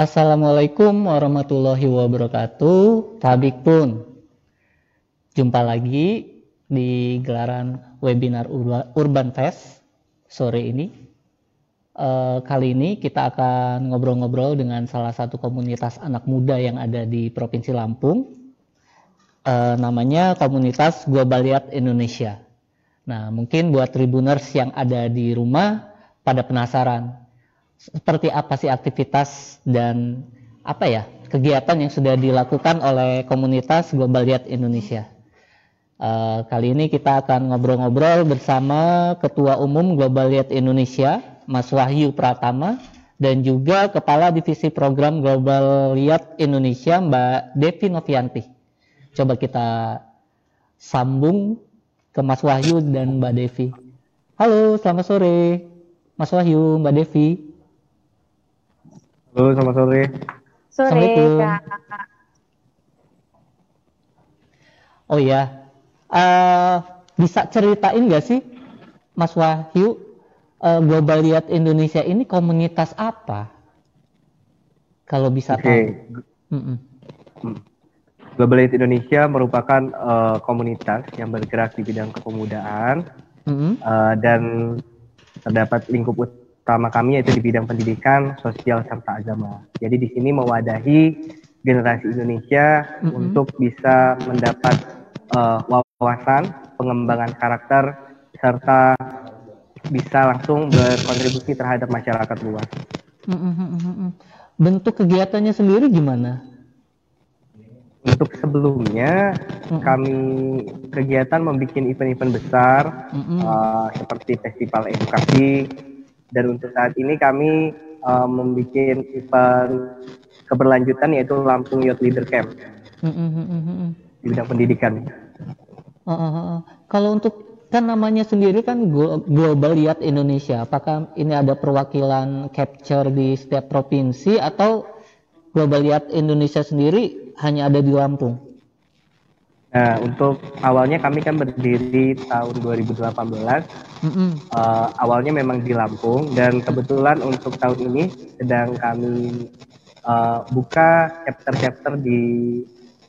Assalamualaikum warahmatullahi wabarakatuh. Tabik pun. Jumpa lagi di gelaran webinar Urban Fest sore ini. Uh, kali ini kita akan ngobrol-ngobrol dengan salah satu komunitas anak muda yang ada di Provinsi Lampung. Uh, namanya komunitas Globaliat Indonesia. Nah, mungkin buat tribuners yang ada di rumah pada penasaran seperti apa sih aktivitas dan apa ya kegiatan yang sudah dilakukan oleh komunitas Global Lihat Indonesia. Uh, kali ini kita akan ngobrol-ngobrol bersama Ketua Umum Global Lihat Indonesia, Mas Wahyu Pratama, dan juga Kepala Divisi Program Global Lihat Indonesia, Mbak Devi Novianti. Coba kita sambung ke Mas Wahyu dan Mbak Devi. Halo, selamat sore. Mas Wahyu, Mbak Devi. Halo, selamat sore. Sore, Kak. Oh iya, uh, bisa ceritain nggak sih, Mas Wahyu, uh, Global Lihat Indonesia ini komunitas apa? Kalau bisa okay. tahu. Mm -mm. Global Indonesia merupakan uh, komunitas yang bergerak di bidang kepemudaan mm -hmm. uh, dan terdapat lingkup utama kami yaitu di bidang pendidikan, sosial serta agama. Jadi di sini mewadahi generasi Indonesia mm -hmm. untuk bisa mendapat uh, wawasan, pengembangan karakter serta bisa langsung berkontribusi terhadap masyarakat luas. Mm -hmm. Bentuk kegiatannya sendiri gimana? Untuk sebelumnya mm -hmm. kami kegiatan membuat event-event besar mm -hmm. uh, seperti festival edukasi, dan untuk saat ini kami uh, membuat event keberlanjutan yaitu Lampung Youth Leader Camp mm-hmm. di bidang pendidikan. Uh, uh, uh. Kalau untuk kan namanya sendiri kan Global Youth Indonesia, apakah ini ada perwakilan capture di setiap provinsi atau Global Youth Indonesia sendiri hanya ada di Lampung? Nah, untuk awalnya kami kan berdiri tahun 2018. Mm -hmm. uh, awalnya memang di Lampung dan kebetulan untuk tahun ini sedang kami uh, buka chapter-chapter di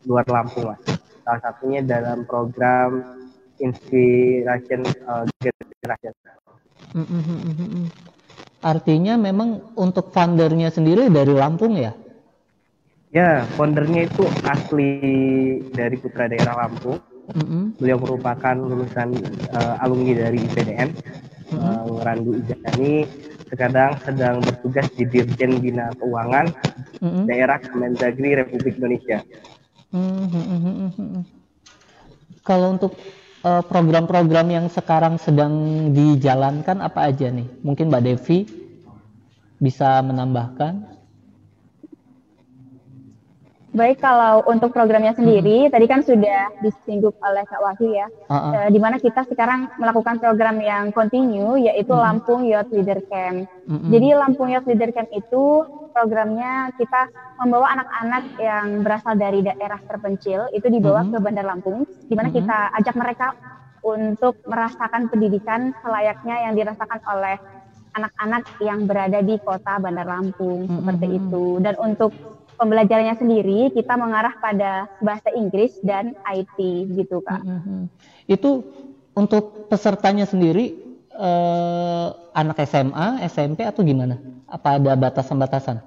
luar Lampung, mas. Salah satunya dalam program Inspiration uh, Generation. Mm -hmm. Artinya memang untuk fundernya sendiri dari Lampung ya? Ya, foundernya itu asli dari Putra Daerah Lampung. Mm-hmm. Beliau merupakan lulusan uh, alumni dari IPDN, mm-hmm. uh, Randu Ijani. Sekarang sedang bertugas di Dirjen Bina Keuangan mm-hmm. Daerah Kemendagri Republik Indonesia. Mm-hmm. Kalau untuk uh, program-program yang sekarang sedang dijalankan apa aja nih? Mungkin Mbak Devi bisa menambahkan? Baik, kalau untuk programnya sendiri, hmm. tadi kan sudah disinggung oleh Kak Wahyu ya, uh-uh. di mana kita sekarang melakukan program yang continue, yaitu hmm. Lampung Youth Leader Camp. Hmm. Jadi Lampung Youth Leader Camp itu programnya kita membawa anak-anak yang berasal dari daerah terpencil, itu dibawa hmm. ke Bandar Lampung, di mana hmm. kita ajak mereka untuk merasakan pendidikan selayaknya yang dirasakan oleh anak-anak yang berada di kota Bandar Lampung, hmm. seperti itu. Dan untuk pembelajarannya sendiri kita mengarah pada bahasa Inggris dan IT gitu kak. Mm -hmm. Itu untuk pesertanya sendiri eh, anak SMA, SMP atau gimana? Apa ada batasan-batasan?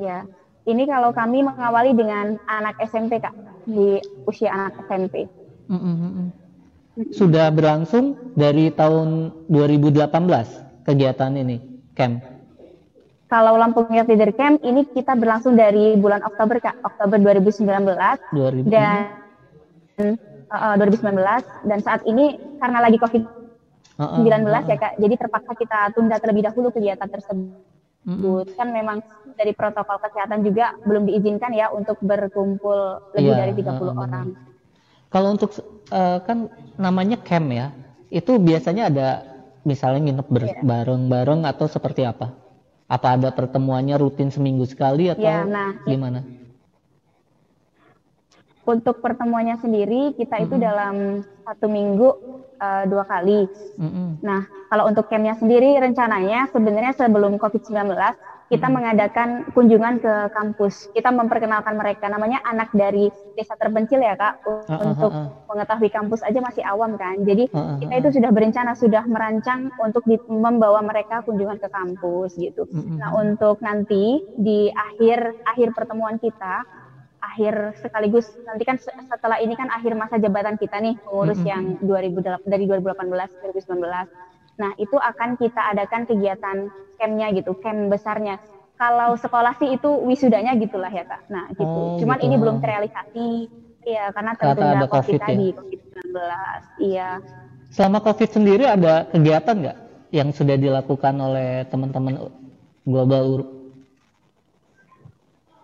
Ya, ini kalau kami mengawali dengan anak SMP kak di usia anak SMP. Mm -hmm. Sudah berlangsung dari tahun 2018 kegiatan ini, camp. Kalau Lampung Youth Leader Camp ini kita berlangsung dari bulan Oktober Kak, Oktober 2019 2000. dan uh, 2019 dan saat ini karena lagi Covid-19 uh, uh, uh, ya Kak, jadi terpaksa kita tunda terlebih dahulu kegiatan tersebut. Uh, kan memang dari protokol kesehatan juga belum diizinkan ya untuk berkumpul lebih iya, dari 30 uh, orang. Kalau untuk uh, kan namanya camp ya, itu biasanya ada misalnya nginep iya. bareng-bareng atau seperti apa? Apa ada pertemuannya rutin seminggu sekali atau ya, nah, gimana? Untuk pertemuannya sendiri kita mm -hmm. itu dalam satu minggu uh, dua kali. Mm -hmm. Nah kalau untuk campnya sendiri rencananya sebenarnya sebelum COVID-19 kita mengadakan kunjungan ke kampus. Kita memperkenalkan mereka, namanya anak dari desa terpencil ya kak. Untuk uh, uh, uh, mengetahui kampus aja masih awam kan. Jadi uh, uh, kita itu sudah berencana, sudah merancang untuk di, membawa mereka kunjungan ke kampus gitu. Uh, uh, nah untuk nanti di akhir akhir pertemuan kita, akhir sekaligus nanti kan setelah ini kan akhir masa jabatan kita nih pengurus uh, uh, yang 2008 dari 2018 2019 Nah, itu akan kita adakan kegiatan campnya gitu, camp besarnya. Kalau sekolah sih itu wisudanya gitulah ya kak. Nah, gitu. Oh, Cuman gitu. ini belum terrealisasi, ya karena tertunda COVID, COVID tadi, ya? COVID-19. Iya. Selama COVID sendiri ada kegiatan nggak yang sudah dilakukan oleh teman-teman global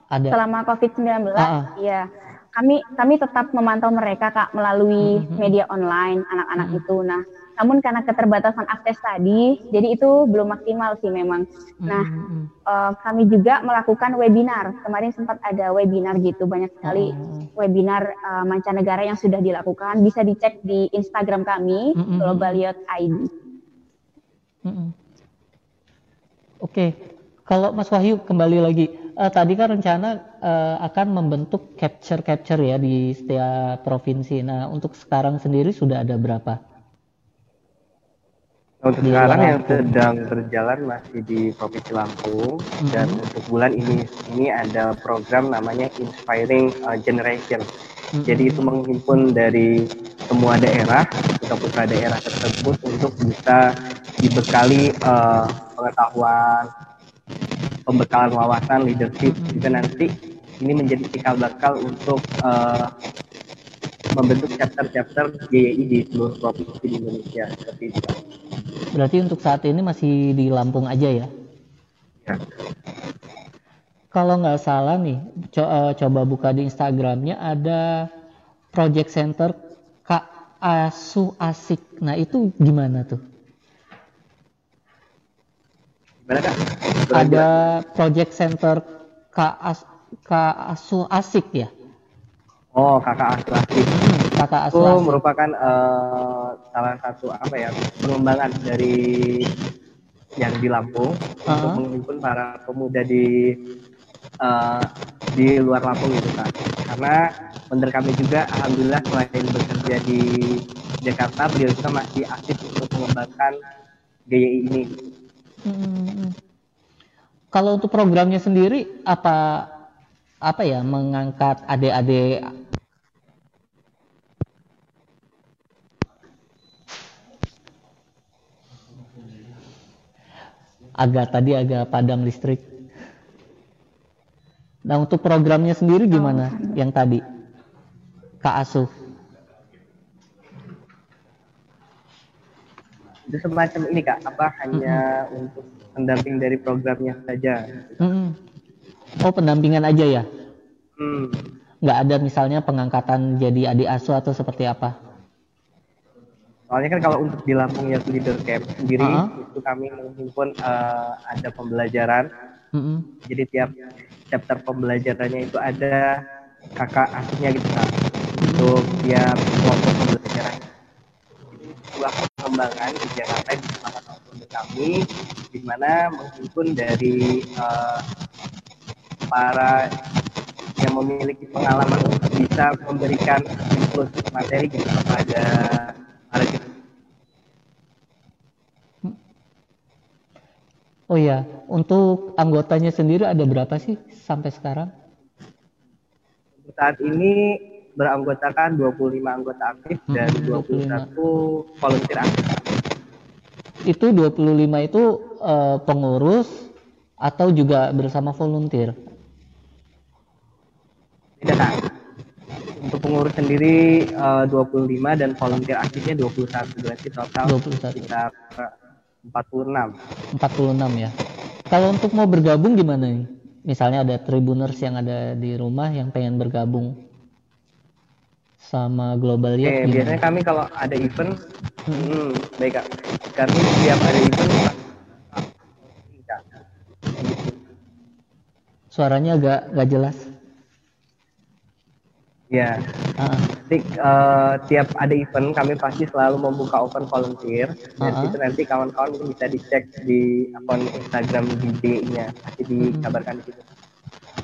ada selama COVID-19 ah, iya kami kami tetap memantau mereka kak melalui mm -hmm. media online anak-anak mm -hmm. itu nah namun karena keterbatasan akses tadi, jadi itu belum maksimal sih memang. Nah, mm-hmm. uh, kami juga melakukan webinar. Kemarin sempat ada webinar gitu, banyak sekali mm-hmm. webinar uh, mancanegara yang sudah dilakukan. Bisa dicek di Instagram kami, mm-hmm. Global Youth ID. Mm-hmm. Oke, okay. kalau Mas Wahyu kembali lagi, uh, tadi kan rencana uh, akan membentuk capture-capture ya di setiap provinsi. Nah, untuk sekarang sendiri sudah ada berapa? Untuk di sekarang yang sedang berjalan masih di Provinsi Lampung mm-hmm. dan untuk bulan ini ini ada program namanya Inspiring uh, Generation. Mm-hmm. Jadi itu menghimpun dari semua daerah, putra-putra daerah tersebut untuk bisa dibekali uh, pengetahuan, pembekalan wawasan, leadership mm-hmm. juga nanti ini menjadi cikal bakal untuk uh, membentuk chapter-chapter GII di seluruh provinsi di Indonesia seperti itu. Berarti untuk saat ini masih di Lampung aja ya? Ya. Kalau nggak salah nih, co uh, coba buka di Instagramnya ada Project Center Kak Asu Asik. Nah itu gimana tuh? Gimana kak? Ada Project Center Kak As Kak Asu Asik ya? Oh, kakak Asu Asik. Kakak Asik. Itu merupakan uh, salah satu apa ya pengembangan dari yang di Lampung uh -huh. untuk menghimpun para pemuda di uh, di luar Lampung gitu kan. Karena menurut kami juga alhamdulillah selain bekerja di Jakarta, beliau juga masih aktif untuk mengembangkan GYI ini. Hmm. Kalau untuk programnya sendiri apa apa ya mengangkat adik-adik agak tadi agak padam listrik. Nah untuk programnya sendiri gimana oh. yang tadi Kak Asuh? Itu semacam ini kak, apa hanya mm -hmm. untuk pendamping dari programnya saja? Mm -hmm. Oh pendampingan aja ya? Hmm. Nggak ada misalnya pengangkatan jadi adik asuh atau seperti apa? Soalnya kan kalau untuk di Lampung Youth Leader Camp sendiri uh -huh. itu kami menghimpun uh, ada pembelajaran. Uh -huh. Jadi tiap chapter pembelajarannya itu ada kakak asuhnya gitu kan. Untuk tiap kelompok pembelajaran. Sebuah pengembangan di Jakarta di salah satu kami di mana menghimpun dari uh, para yang memiliki pengalaman untuk bisa memberikan inklusi materi gitu kepada Oh ya, untuk anggotanya sendiri ada berapa sih sampai sekarang? Saat ini beranggotakan 25 anggota aktif hmm, dan 21 25. volunteer aktif. Itu 25 itu uh, pengurus atau juga bersama volunteer? Tidak, untuk pengurus sendiri uh, 25 dan volunteer aktifnya 21 berarti total 21. sekitar 46 46 ya. Kalau untuk mau bergabung gimana nih? Misalnya ada tribuners yang ada di rumah yang pengen bergabung sama Global Youth eh, biasanya kami kalau ada event hmm. Hmm, baik kak. Kami setiap ada event suaranya agak gak jelas. Ya, Uh. Jadi uh, tiap ada event kami pasti selalu membuka open volunteer dan uh -huh. itu nanti kawan-kawan mungkin bisa dicek di akun Instagram DJ-nya pasti dikabarkan di situ.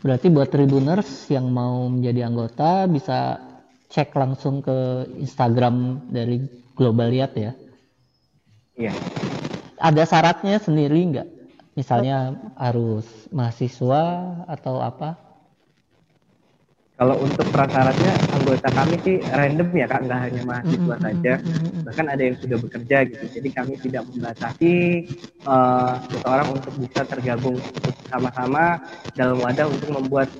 Berarti buat tribuners yang mau menjadi anggota bisa cek langsung ke Instagram dari Globaliat ya. Iya. Ada syaratnya sendiri nggak? Misalnya harus mahasiswa atau apa? Kalau untuk prasyaratnya anggota kami sih random ya kak, nggak hanya mahasiswa mm-hmm. saja, bahkan ada yang sudah bekerja gitu. Jadi kami tidak membatasi uh, seseorang untuk bisa tergabung sama-sama dalam wadah untuk membuat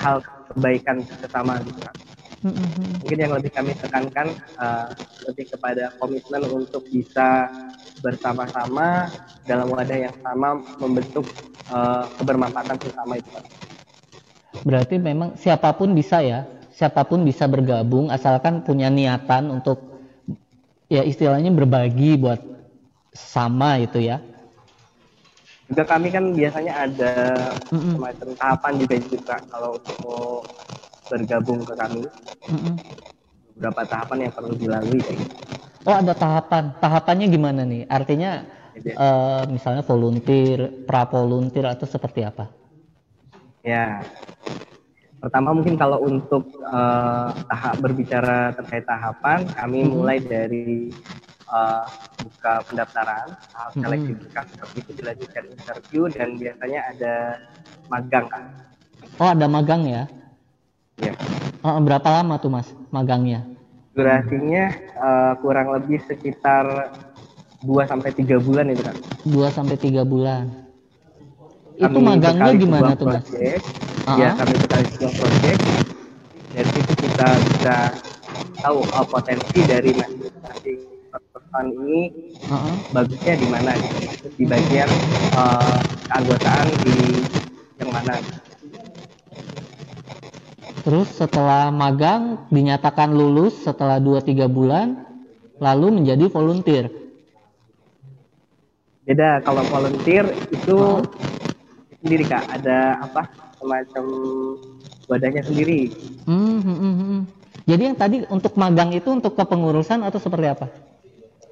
hal kebaikan sesama gitu kak. Mm-hmm. Mungkin yang lebih kami tekankan uh, lebih kepada komitmen untuk bisa bersama-sama dalam wadah yang sama membentuk uh, kebermanfaatan bersama itu. Berarti memang siapa pun bisa ya, siapa pun bisa bergabung asalkan punya niatan untuk ya istilahnya berbagi buat sama itu ya. Juga kami kan biasanya ada semacam tahapan juga juga kalau untuk mau bergabung ke kami. Mm-hmm. Beberapa tahapan yang perlu dilalui kayak gitu. Oh ada tahapan. Tahapannya gimana nih? Artinya uh, misalnya volunteer, pra volunteer atau seperti apa? Ya. Pertama mungkin kalau untuk uh, tahap berbicara terkait tahapan, kami mm-hmm. mulai dari uh, buka pendaftaran, tahap seleksi mm-hmm. berkas seperti itu dilanjutkan interview dan biasanya ada magang kan. Oh ada magang ya? Ya. Oh, berapa lama tuh mas magangnya? Durasinya uh, kurang lebih sekitar 2 sampai tiga bulan itu kan. 2 sampai tiga bulan. Kami itu magangnya gimana tuh mas? Project, uh-huh. Ya kami bekali sebuah proyek. Dari situ kita bisa tahu uh, potensi dari masing-masing perusahaan ini uh-huh. bagusnya di mana gitu. di bagian uh, keanggotaan di yang mana. Terus setelah magang dinyatakan lulus setelah 2-3 bulan lalu menjadi volunteer. Beda kalau volunteer itu. Sendiri Kak, ada apa? semacam wadahnya sendiri. Hmm, hmm, hmm, hmm. Jadi yang tadi untuk magang itu untuk kepengurusan atau seperti apa?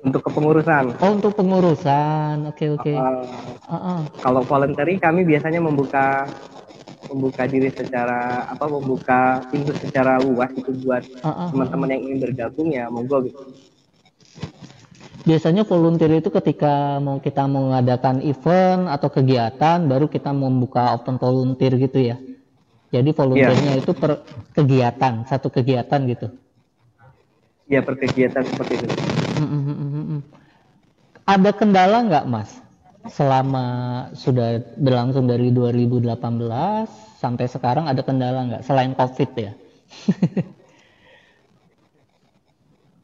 Untuk kepengurusan. Oh, untuk pengurusan. Oke, okay, oke. Okay. Uh, uh, uh. Kalau voluntary kami biasanya membuka membuka diri secara apa membuka pintu secara luas itu buat teman-teman yang ingin bergabung ya monggo gitu. Biasanya volunteer itu ketika mau kita mengadakan event atau kegiatan baru kita membuka open volunteer gitu ya. Jadi volunteernya yeah. itu per kegiatan, satu kegiatan gitu. Ya per kegiatan seperti itu. Ada kendala nggak mas? selama sudah berlangsung dari 2018 sampai sekarang ada kendala nggak selain COVID ya?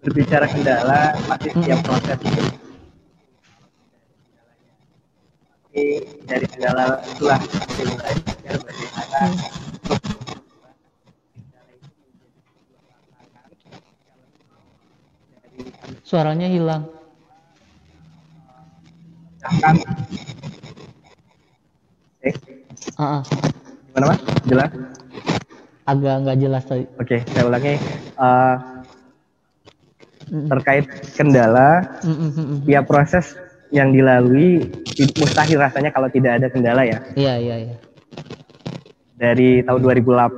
Berbicara kendala masih setiap hmm. proses itu. Dari kendala itulah dimulai bagaimana hmm. Suaranya hilang kan eh uh -uh. gimana mas jelas agak nggak jelas tadi oke okay, saya ulangi uh, terkait kendala mm ya proses yang dilalui mustahil rasanya kalau tidak ada kendala ya. Iya iya iya. Dari tahun 2018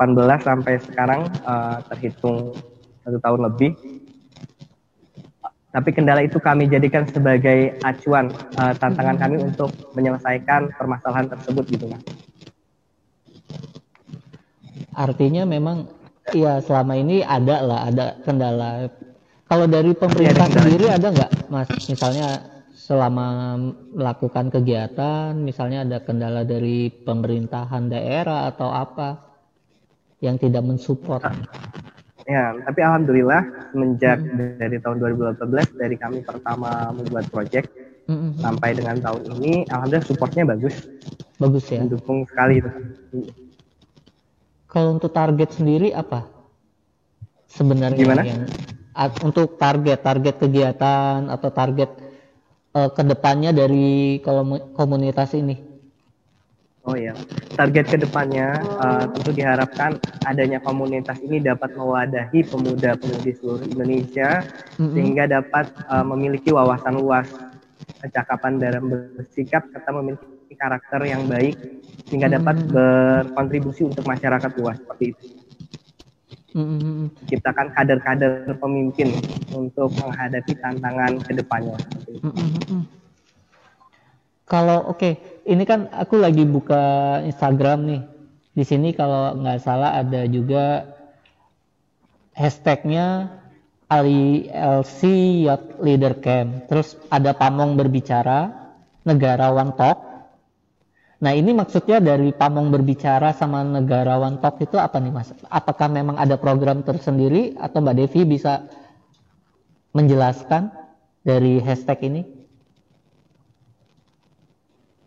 sampai sekarang uh, terhitung satu tahun lebih. Tapi kendala itu kami jadikan sebagai acuan uh, tantangan kami untuk menyelesaikan permasalahan tersebut gitu mas. Artinya memang ya selama ini ada lah ada kendala. Kalau dari pemerintah ya, sendiri ada nggak mas? Misalnya selama melakukan kegiatan, misalnya ada kendala dari pemerintahan daerah atau apa yang tidak mensupport? Ya, tapi alhamdulillah semenjak hmm. dari tahun 2018 dari kami pertama membuat project hmm. sampai dengan tahun ini, alhamdulillah supportnya bagus. Bagus ya. Mendukung sekali itu. Kalau untuk target sendiri apa? Sebenarnya Gimana? yang untuk target target kegiatan atau target uh, ke depannya dari komunitas ini? Oh ya, target ke depannya uh, tentu diharapkan adanya komunitas ini dapat mewadahi pemuda-pemudi seluruh Indonesia mm-hmm. sehingga dapat uh, memiliki wawasan luas, kecakapan dalam bersikap serta memiliki karakter yang baik sehingga dapat berkontribusi untuk masyarakat luas seperti itu. Mm-hmm. Ciptakan kader-kader pemimpin untuk menghadapi tantangan ke depannya. Mm-hmm. Kalau oke, okay, ini kan aku lagi buka Instagram nih. Di sini kalau nggak salah ada juga hashtagnya ILC Youth Leader Camp. Terus ada pamong berbicara, negarawan talk. Nah ini maksudnya dari pamong berbicara sama negarawan talk itu apa nih mas? Apakah memang ada program tersendiri atau Mbak Devi bisa menjelaskan dari hashtag ini?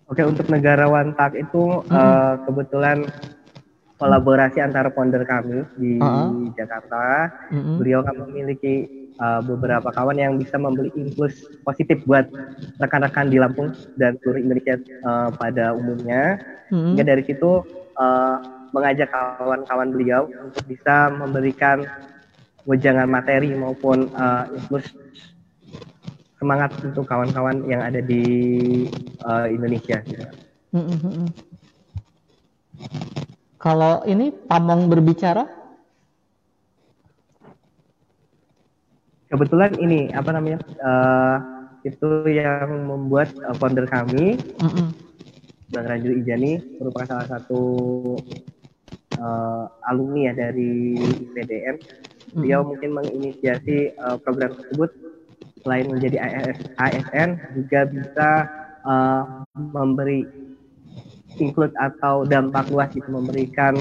Oke, untuk negarawan tak itu hmm. uh, kebetulan kolaborasi antara founder kami di uh -huh. Jakarta. Mm-hmm. Beliau kan memiliki uh, beberapa kawan yang bisa membeli impuls positif buat rekan-rekan di Lampung dan seluruh Indonesia uh, pada umumnya. Mm-hmm. Hingga dari situ uh, mengajak kawan-kawan beliau untuk bisa memberikan wejangan materi maupun uh, impuls semangat untuk kawan-kawan yang ada di uh, Indonesia. Mm-hmm. Kalau ini pamong berbicara? Kebetulan ini apa namanya? Uh, itu yang membuat uh, founder kami, mm-hmm. Bang Rajul Ijani, merupakan salah satu uh, alumni ya dari PDM. Dia mm-hmm. mungkin menginisiasi uh, program tersebut selain menjadi ASN juga bisa uh, memberi include atau dampak luas itu memberikan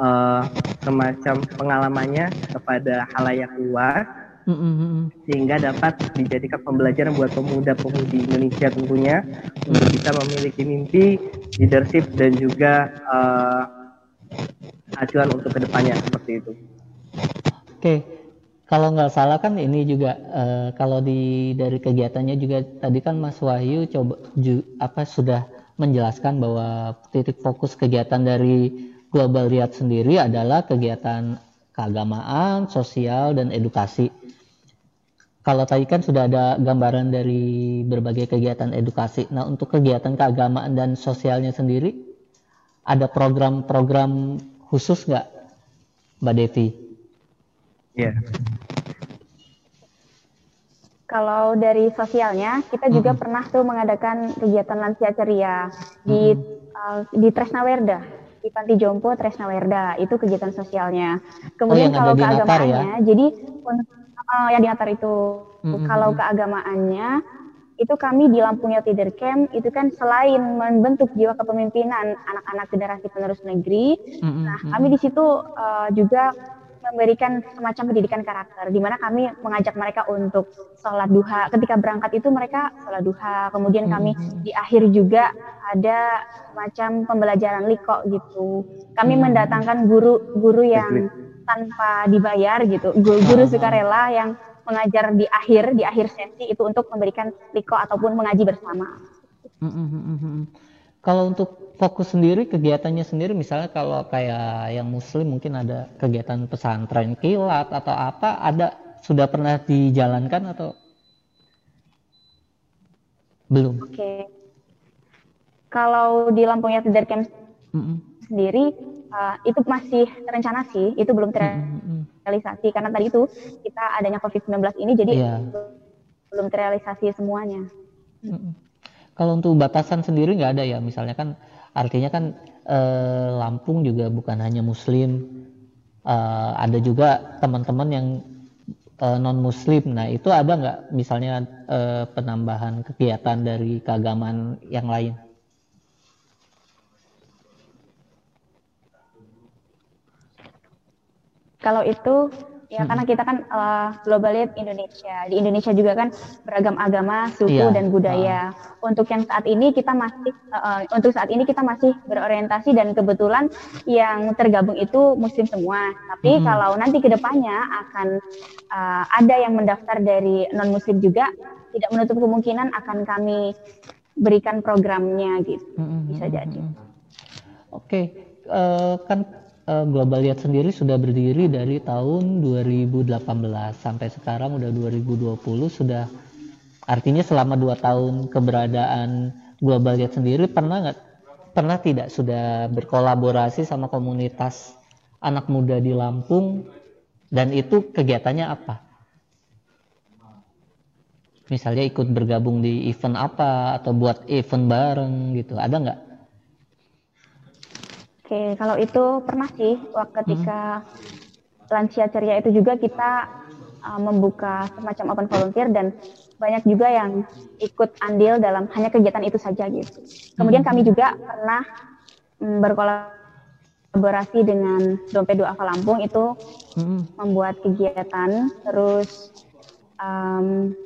uh, semacam pengalamannya kepada halayak luas mm-hmm. sehingga dapat dijadikan pembelajaran buat pemuda-pemudi Indonesia tentunya untuk bisa memiliki mimpi, leadership dan juga uh, acuan untuk ke depannya seperti itu. Oke, okay kalau nggak salah kan ini juga uh, kalau di dari kegiatannya juga tadi kan Mas Wahyu coba ju, apa sudah menjelaskan bahwa titik fokus kegiatan dari Global Riyadh sendiri adalah kegiatan keagamaan, sosial dan edukasi. Kalau tadi kan sudah ada gambaran dari berbagai kegiatan edukasi. Nah, untuk kegiatan keagamaan dan sosialnya sendiri ada program-program khusus nggak, Mbak Devi? Iya. Kalau dari sosialnya, kita juga hmm. pernah tuh mengadakan kegiatan lansia ceria di hmm. uh, di Tresnawerda, di Panti Jompo Tresnawerda. Itu kegiatan sosialnya. Kemudian oh, kalau keagamaannya, ya? jadi uh, yang di Natar itu. Hmm. Kalau keagamaannya, itu kami di Lampung Youth Leader Camp itu kan selain membentuk jiwa kepemimpinan anak-anak generasi penerus negeri, mm-hmm. nah kami di situ uh, juga memberikan semacam pendidikan karakter di mana kami mengajak mereka untuk sholat duha ketika berangkat itu mereka sholat duha kemudian kami hmm. di akhir juga ada semacam pembelajaran liko gitu kami hmm. mendatangkan guru-guru yang tanpa dibayar gitu guru-guru sukarela yang mengajar di akhir di akhir sesi itu untuk memberikan liko ataupun mengaji bersama. Hmm, kalau untuk fokus sendiri kegiatannya sendiri misalnya kalau kayak yang muslim mungkin ada kegiatan pesantren kilat atau apa ada sudah pernah dijalankan atau belum? Oke. Okay. Kalau di Lampungnya Tidar Camp mm -hmm. sendiri uh, itu masih rencana sih, itu belum terrealisasi mm -hmm. karena tadi itu kita adanya COVID-19 ini jadi yeah. belum terrealisasi semuanya. Mm -hmm. Kalau untuk batasan sendiri nggak ada ya, misalnya kan artinya kan eh, Lampung juga bukan hanya Muslim, eh, ada juga teman-teman yang eh, non Muslim. Nah itu ada nggak misalnya eh, penambahan kegiatan dari keagamaan yang lain? Kalau itu Ya, hmm. karena kita kan uh, global Indonesia. Di Indonesia juga kan beragam agama, suku yeah. dan budaya. Uh. Untuk yang saat ini kita masih uh, untuk saat ini kita masih berorientasi dan kebetulan yang tergabung itu muslim semua. Tapi hmm. kalau nanti ke depannya akan uh, ada yang mendaftar dari non muslim juga, tidak menutup kemungkinan akan kami berikan programnya gitu. Hmm. Bisa jadi. Oke, uh, kan uh, Global Lihat sendiri sudah berdiri dari tahun 2018 sampai sekarang udah 2020 sudah artinya selama dua tahun keberadaan Global Lihat sendiri pernah nggak pernah tidak sudah berkolaborasi sama komunitas anak muda di Lampung dan itu kegiatannya apa? Misalnya ikut bergabung di event apa atau buat event bareng gitu, ada nggak? Oke, kalau itu pernah sih waktu ketika hmm. lansia ceria itu juga kita uh, membuka semacam open volunteer dan banyak juga yang ikut andil dalam hanya kegiatan itu saja gitu. Kemudian hmm. kami juga pernah um, berkolaborasi dengan Dompet Doa Lampung itu hmm. membuat kegiatan terus um,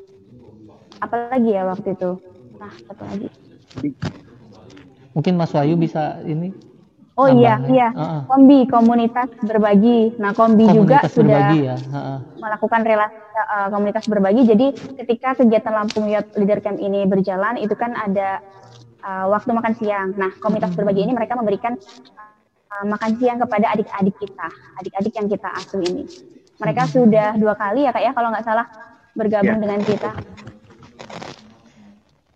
apa lagi ya waktu itu? Nah, satu lagi. Mungkin Mas Wahyu bisa ini Oh iya, iya. Uh-uh. Kombi komunitas berbagi. Nah, Kombi komunitas juga sudah ya. uh-uh. melakukan relasi uh, komunitas berbagi. Jadi ketika kegiatan Lampung Youth Leader Camp ini berjalan, itu kan ada uh, waktu makan siang. Nah, komunitas berbagi ini mereka memberikan uh, makan siang kepada adik-adik kita, adik-adik yang kita asuh ini. Mereka sudah dua kali ya kak ya, kalau nggak salah bergabung ya. dengan kita.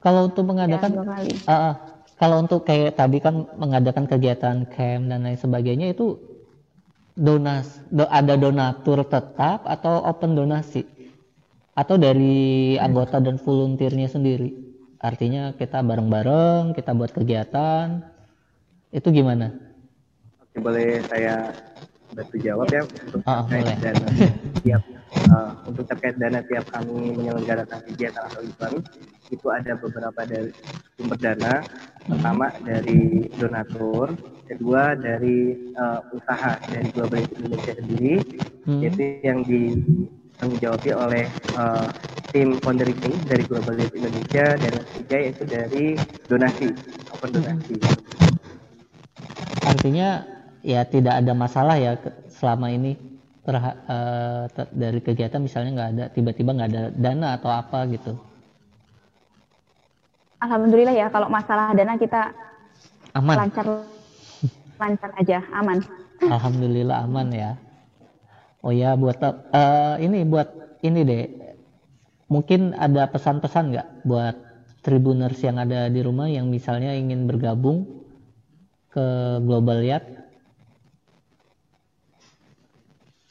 Kalau untuk mengadakan, ya, dua kali. Uh, uh kalau untuk kayak tadi kan mengadakan kegiatan camp dan lain sebagainya itu donas do, ada donatur tetap atau open donasi atau dari anggota dan volunteernya sendiri artinya kita bareng-bareng kita buat kegiatan itu gimana? Oke boleh saya bantu jawab ya untuk oh, terkait boleh. dana tiap uh, untuk terkait dana tiap kami menyelenggarakan kegiatan atau event itu ada beberapa dari sumber dana. Pertama dari donatur. Kedua dari uh, usaha dari Global Indonesia sendiri. Hmm. yaitu yang ditanggung oleh uh, tim fundraising dari Global Indonesia. Dan yang ketiga yaitu dari donasi open donasi. Hmm. artinya ya tidak ada masalah ya selama ini terha, uh, ter, dari kegiatan misalnya nggak ada tiba-tiba nggak ada dana atau apa gitu Alhamdulillah ya kalau masalah dana kita aman. lancar lancar aja aman. Alhamdulillah aman ya. Oh ya buat uh, ini buat ini deh. Mungkin ada pesan-pesan nggak buat tribuners yang ada di rumah yang misalnya ingin bergabung ke Global Yacht?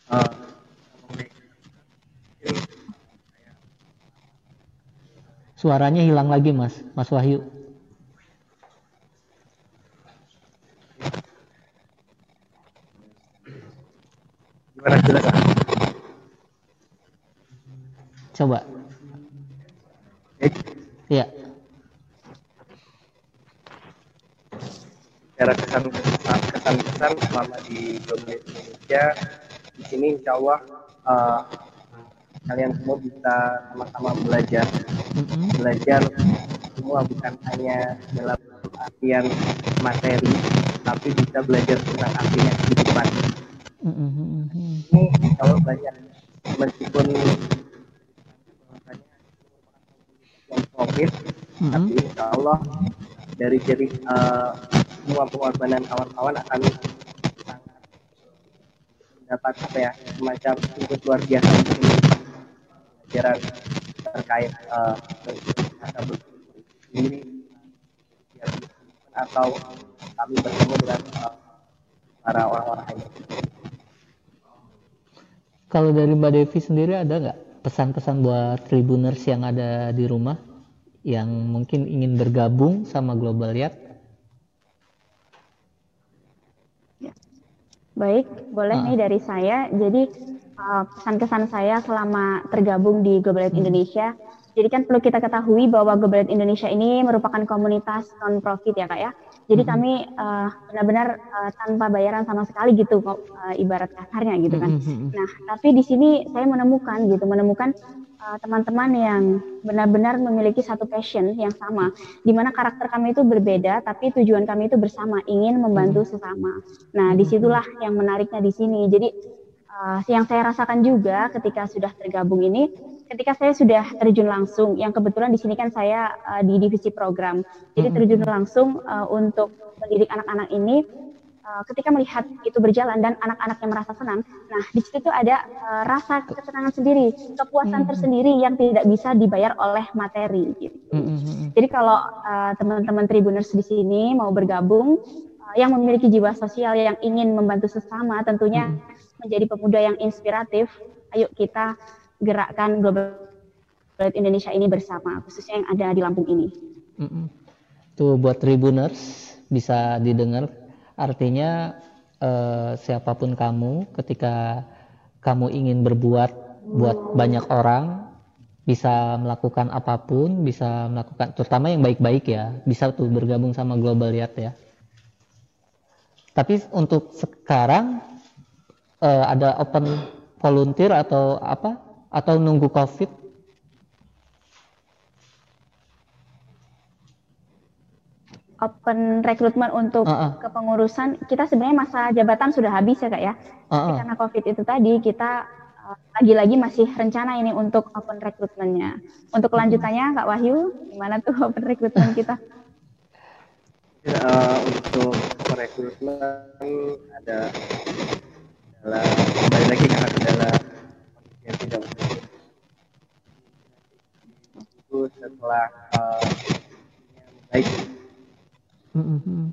Uh, Suaranya hilang lagi mas, Mas Wahyu. Gimana jelas? Coba. Iya. Secara kesan kesan kesan selama di Indonesia sini Insya Allah uh, kalian semua bisa sama-sama belajar mm-hmm. belajar semua bukan hanya dalam artian materi tapi bisa belajar tentang artinya kehidupan mm-hmm. ini kalau belajar meskipun yang profit mm-hmm. tapi insya Allah dari jadi uh, semua pengorbanan kawan-kawan akan dapat apa ya semacam input luar biasa pelajaran terkait uh, diri atau kami bertemu dengan uh, para orang-orang ini. Kalau dari Mbak Devi sendiri ada nggak pesan-pesan buat tribuners yang ada di rumah yang mungkin ingin bergabung sama Global Yacht? Baik, boleh uh. nih dari saya. Jadi uh, pesan kesan saya selama tergabung di Global hmm. Indonesia. Jadi kan perlu kita ketahui bahwa Global Indonesia ini merupakan komunitas non profit ya kak ya. Jadi hmm. kami uh, benar-benar uh, tanpa bayaran sama sekali gitu kok uh, ibarat kasarnya gitu kan. Hmm. hmm, hmm. Nah tapi di sini saya menemukan gitu menemukan teman-teman uh, yang benar-benar memiliki satu passion yang sama, di mana karakter kami itu berbeda, tapi tujuan kami itu bersama, ingin membantu sesama. Nah, di situlah yang menariknya di sini. Jadi uh, yang saya rasakan juga ketika sudah tergabung ini, ketika saya sudah terjun langsung, yang kebetulan di sini kan saya uh, di divisi program, jadi terjun langsung uh, untuk mendidik anak-anak ini, uh, ketika melihat itu berjalan dan anak-anaknya merasa senang, nah di situ tuh ada uh, rasa kesenangan sendiri, kepuasan hmm. tersendiri yang tidak bisa dibayar oleh materi. Gitu. Hmm. Jadi kalau uh, teman-teman Tribuners di sini mau bergabung, uh, yang memiliki jiwa sosial yang ingin membantu sesama, tentunya hmm. menjadi pemuda yang inspiratif. Ayo kita gerakkan global Indonesia ini bersama, khususnya yang ada di Lampung ini. Hmm. Tuh buat Tribuners bisa didengar Artinya eh, siapa pun kamu ketika kamu ingin berbuat buat banyak orang bisa melakukan apa pun, bisa melakukan terutama yang baik-baik ya, bisa tuh bergabung sama Global Lihat ya. Tapi untuk sekarang eh, ada open volunteer atau apa? Atau nunggu COVID open rekrutmen untuk uh -uh. kepengurusan kita sebenarnya masa jabatan sudah habis ya kak ya. Uh -uh. Tapi karena covid itu tadi kita eh, lagi-lagi masih rencana ini untuk open rekrutmennya. Untuk kelanjutannya kak Wahyu gimana tuh open rekrutmen kita? Uh, untuk rekrutmen ada adalah kembali lagi karena adalah yang tidak itu setelah uh, baik Mm-hmm.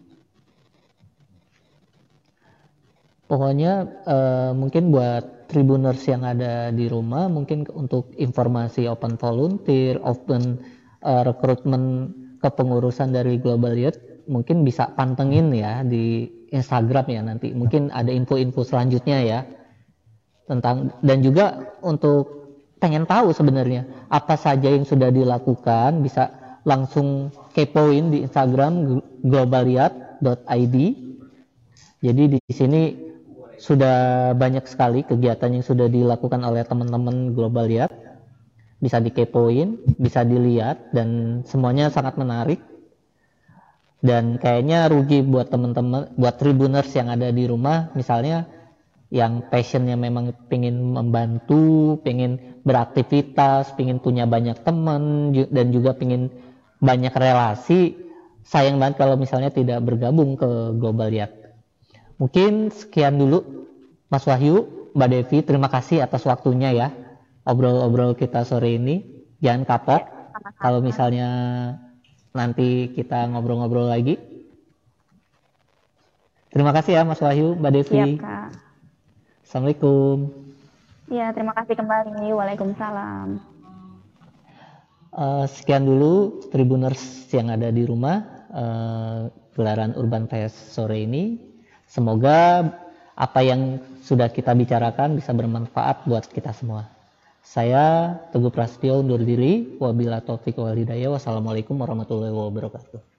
Pokoknya uh, mungkin buat tribuners yang ada di rumah mungkin untuk informasi open volunteer, open uh, rekrutmen kepengurusan dari Global Youth mungkin bisa pantengin ya di Instagram ya nanti. Mungkin ada info-info selanjutnya ya tentang dan juga untuk pengen tahu sebenarnya apa saja yang sudah dilakukan bisa langsung kepoin di Instagram globaliat.id. Jadi di sini sudah banyak sekali kegiatan yang sudah dilakukan oleh teman-teman Globaliat. Bisa dikepoin, bisa dilihat dan semuanya sangat menarik. Dan kayaknya rugi buat teman-teman, buat tribuners yang ada di rumah, misalnya yang passionnya memang pengen membantu, pengen beraktivitas, pengen punya banyak teman dan juga pengen banyak relasi sayang banget kalau misalnya tidak bergabung ke Global Yat. Mungkin sekian dulu Mas Wahyu, Mbak Devi, terima kasih atas waktunya ya obrol-obrol kita sore ini. Jangan kapok ya, kalau misalnya nanti kita ngobrol-ngobrol lagi. Terima kasih ya Mas Wahyu, Mbak Devi. Siap, Kak. Assalamualaikum. Ya, terima kasih kembali. Waalaikumsalam. Uh, sekian dulu Tribuners yang ada di rumah uh, gelaran Urban Fest sore ini. Semoga apa yang sudah kita bicarakan bisa bermanfaat buat kita semua. Saya Teguh Prasetyo undur diri. Wabila taufik walhidayah. Wassalamualaikum warahmatullahi wabarakatuh.